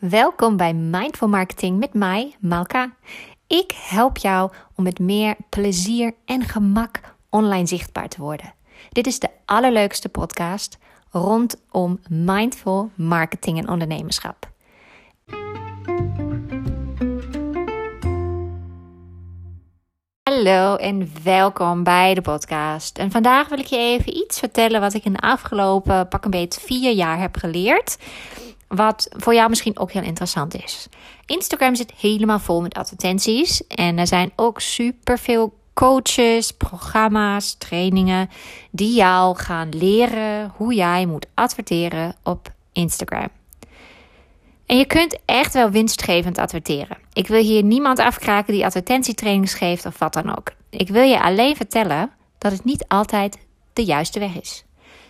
Welkom bij Mindful Marketing met mij, Malka. Ik help jou om met meer plezier en gemak online zichtbaar te worden. Dit is de allerleukste podcast rondom mindful marketing en ondernemerschap. Hallo en welkom bij de podcast. En vandaag wil ik je even iets vertellen wat ik in de afgelopen pak een beetje vier jaar heb geleerd. Wat voor jou misschien ook heel interessant is. Instagram zit helemaal vol met advertenties. En er zijn ook superveel coaches, programma's, trainingen die jou gaan leren hoe jij moet adverteren op Instagram. En je kunt echt wel winstgevend adverteren. Ik wil hier niemand afkraken die advertentietrainings geeft of wat dan ook. Ik wil je alleen vertellen dat het niet altijd de juiste weg is.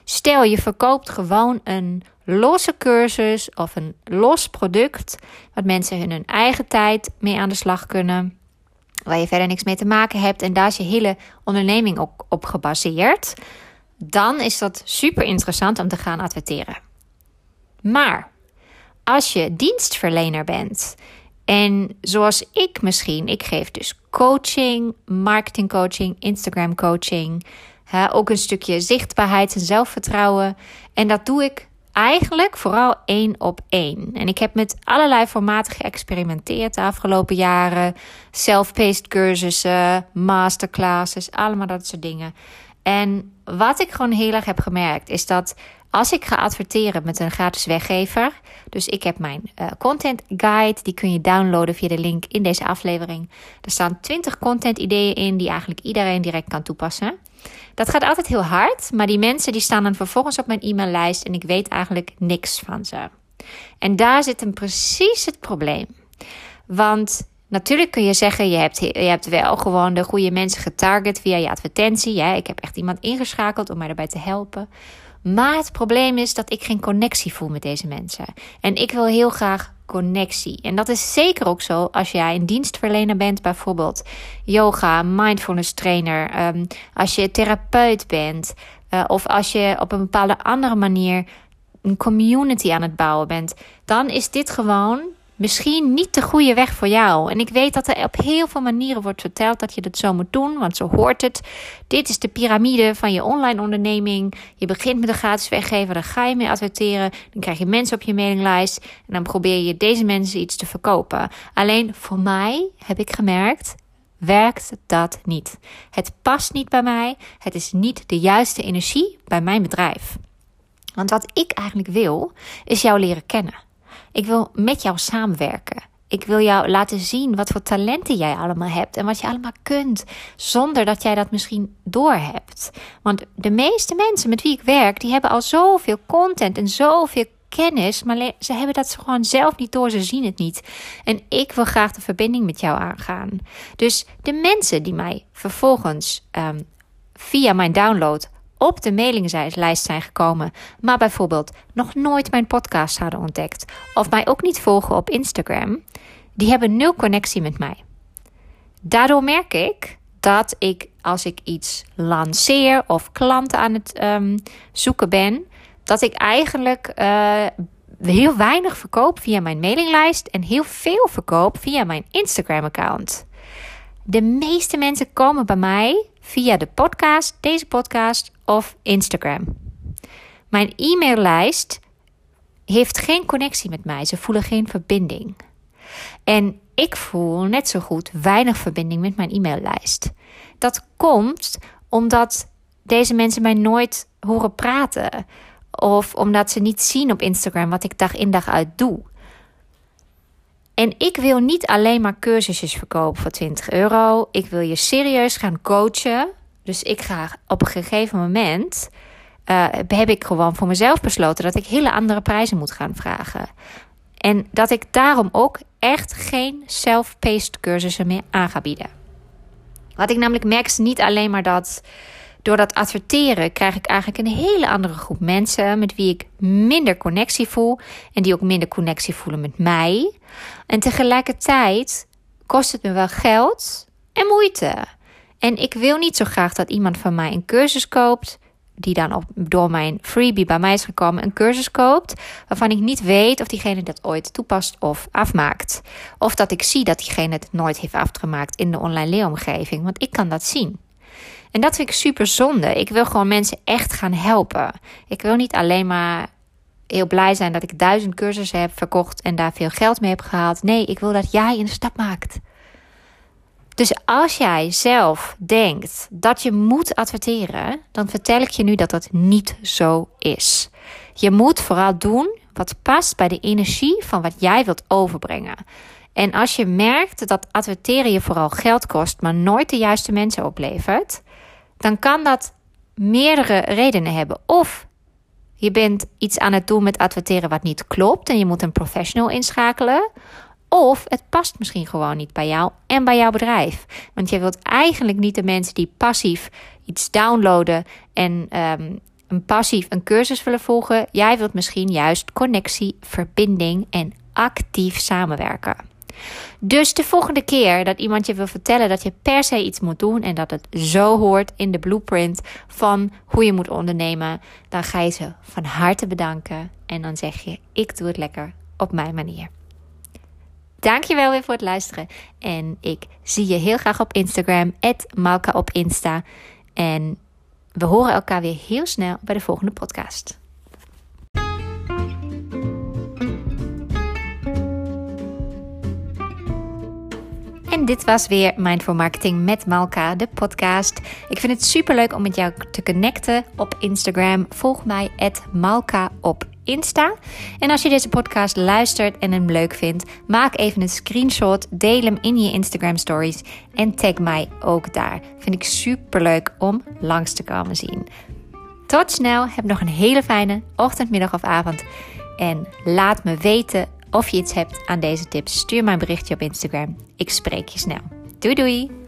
Stel je verkoopt gewoon een losse cursus of een los product, wat mensen in hun eigen tijd mee aan de slag kunnen, waar je verder niks mee te maken hebt en daar is je hele onderneming op, op gebaseerd, dan is dat super interessant om te gaan adverteren. Maar als je dienstverlener bent en zoals ik misschien, ik geef dus coaching, marketingcoaching, Instagram coaching, ook een stukje zichtbaarheid en zelfvertrouwen. En dat doe ik eigenlijk vooral één op één. En ik heb met allerlei formaten geëxperimenteerd de afgelopen jaren. Self-paced cursussen, masterclasses, allemaal dat soort dingen. En wat ik gewoon heel erg heb gemerkt is dat als ik ga adverteren met een gratis weggever, dus ik heb mijn uh, content guide, die kun je downloaden via de link in deze aflevering. Er staan 20 content ideeën in die eigenlijk iedereen direct kan toepassen. Dat gaat altijd heel hard, maar die mensen die staan dan vervolgens op mijn e-maillijst en ik weet eigenlijk niks van ze. En daar zit hem precies het probleem. Want natuurlijk kun je zeggen, je hebt, je hebt wel gewoon de goede mensen getarget via je advertentie. Ja, ik heb echt iemand ingeschakeld om mij daarbij te helpen. Maar het probleem is dat ik geen connectie voel met deze mensen. En ik wil heel graag connectie. En dat is zeker ook zo als jij een dienstverlener bent, bijvoorbeeld yoga, mindfulness trainer, ehm, als je therapeut bent, uh, of als je op een bepaalde andere manier een community aan het bouwen bent, dan is dit gewoon misschien niet de goede weg voor jou. En ik weet dat er op heel veel manieren wordt verteld dat je dat zo moet doen, want zo hoort het. Dit is de piramide van je online onderneming. Je begint met een gratis weggever, dan ga je mee adverteren, dan krijg je mensen op je mailinglijst en dan probeer je deze mensen iets te verkopen. Alleen voor mij heb ik gemerkt, werkt dat niet. Het past niet bij mij. Het is niet de juiste energie bij mijn bedrijf. Want wat ik eigenlijk wil, is jou leren kennen. Ik wil met jou samenwerken. Ik wil jou laten zien wat voor talenten jij allemaal hebt en wat je allemaal kunt, zonder dat jij dat misschien doorhebt. Want de meeste mensen met wie ik werk, die hebben al zoveel content en zoveel kennis, maar ze hebben dat gewoon zelf niet door, ze zien het niet. En ik wil graag de verbinding met jou aangaan. Dus de mensen die mij vervolgens um, via mijn download op de mailinglijst zijn gekomen, maar bijvoorbeeld nog nooit mijn podcast hadden ontdekt of mij ook niet volgen op Instagram, die hebben nul connectie met mij. Daardoor merk ik dat ik als ik iets lanceer of klanten aan het um, zoeken ben, dat ik eigenlijk uh, heel weinig verkoop via mijn mailinglijst en heel veel verkoop via mijn Instagram-account. De meeste mensen komen bij mij via de podcast, deze podcast of Instagram. Mijn e-maillijst heeft geen connectie met mij. Ze voelen geen verbinding. En ik voel net zo goed weinig verbinding met mijn e-maillijst. Dat komt omdat deze mensen mij nooit horen praten. Of omdat ze niet zien op Instagram wat ik dag in dag uit doe. En ik wil niet alleen maar cursusjes verkopen voor 20 euro. Ik wil je serieus gaan coachen. Dus ik ga op een gegeven moment. Uh, heb ik gewoon voor mezelf besloten dat ik hele andere prijzen moet gaan vragen. En dat ik daarom ook echt geen self-paced cursussen meer aan ga bieden. Wat ik namelijk merk is niet alleen maar dat door dat adverteren krijg ik eigenlijk een hele andere groep mensen met wie ik minder connectie voel en die ook minder connectie voelen met mij. En tegelijkertijd kost het me wel geld en moeite. En ik wil niet zo graag dat iemand van mij een cursus koopt die dan op, door mijn freebie bij mij is gekomen, een cursus koopt. Waarvan ik niet weet of diegene dat ooit toepast of afmaakt. Of dat ik zie dat diegene het nooit heeft afgemaakt in de online leeromgeving. Want ik kan dat zien. En dat vind ik super zonde. Ik wil gewoon mensen echt gaan helpen. Ik wil niet alleen maar heel blij zijn dat ik duizend cursussen heb verkocht en daar veel geld mee heb gehaald. Nee, ik wil dat jij een stap maakt. Dus als jij zelf denkt dat je moet adverteren, dan vertel ik je nu dat dat niet zo is. Je moet vooral doen wat past bij de energie van wat jij wilt overbrengen. En als je merkt dat adverteren je vooral geld kost, maar nooit de juiste mensen oplevert, dan kan dat meerdere redenen hebben. Of je bent iets aan het doen met adverteren wat niet klopt en je moet een professional inschakelen. Of het past misschien gewoon niet bij jou en bij jouw bedrijf. Want je wilt eigenlijk niet de mensen die passief iets downloaden en um, een passief een cursus willen volgen. Jij wilt misschien juist connectie, verbinding en actief samenwerken. Dus de volgende keer dat iemand je wil vertellen dat je per se iets moet doen en dat het zo hoort in de blueprint van hoe je moet ondernemen, dan ga je ze van harte bedanken en dan zeg je: Ik doe het lekker op mijn manier. Dankjewel weer voor het luisteren. En ik zie je heel graag op Instagram, Malka op Insta. En we horen elkaar weer heel snel bij de volgende podcast. Dit was weer Mindful Marketing met Malka, de podcast. Ik vind het super leuk om met jou te connecten op Instagram. Volg mij Malka op Insta. En als je deze podcast luistert en hem leuk vindt, maak even een screenshot, deel hem in je Instagram stories en tag mij ook daar. Vind ik super leuk om langs te komen zien. Tot snel, heb nog een hele fijne ochtend, middag of avond. En laat me weten of je iets hebt aan deze tips. Stuur mij een berichtje op Instagram. Ik spreek je snel. Doei doei!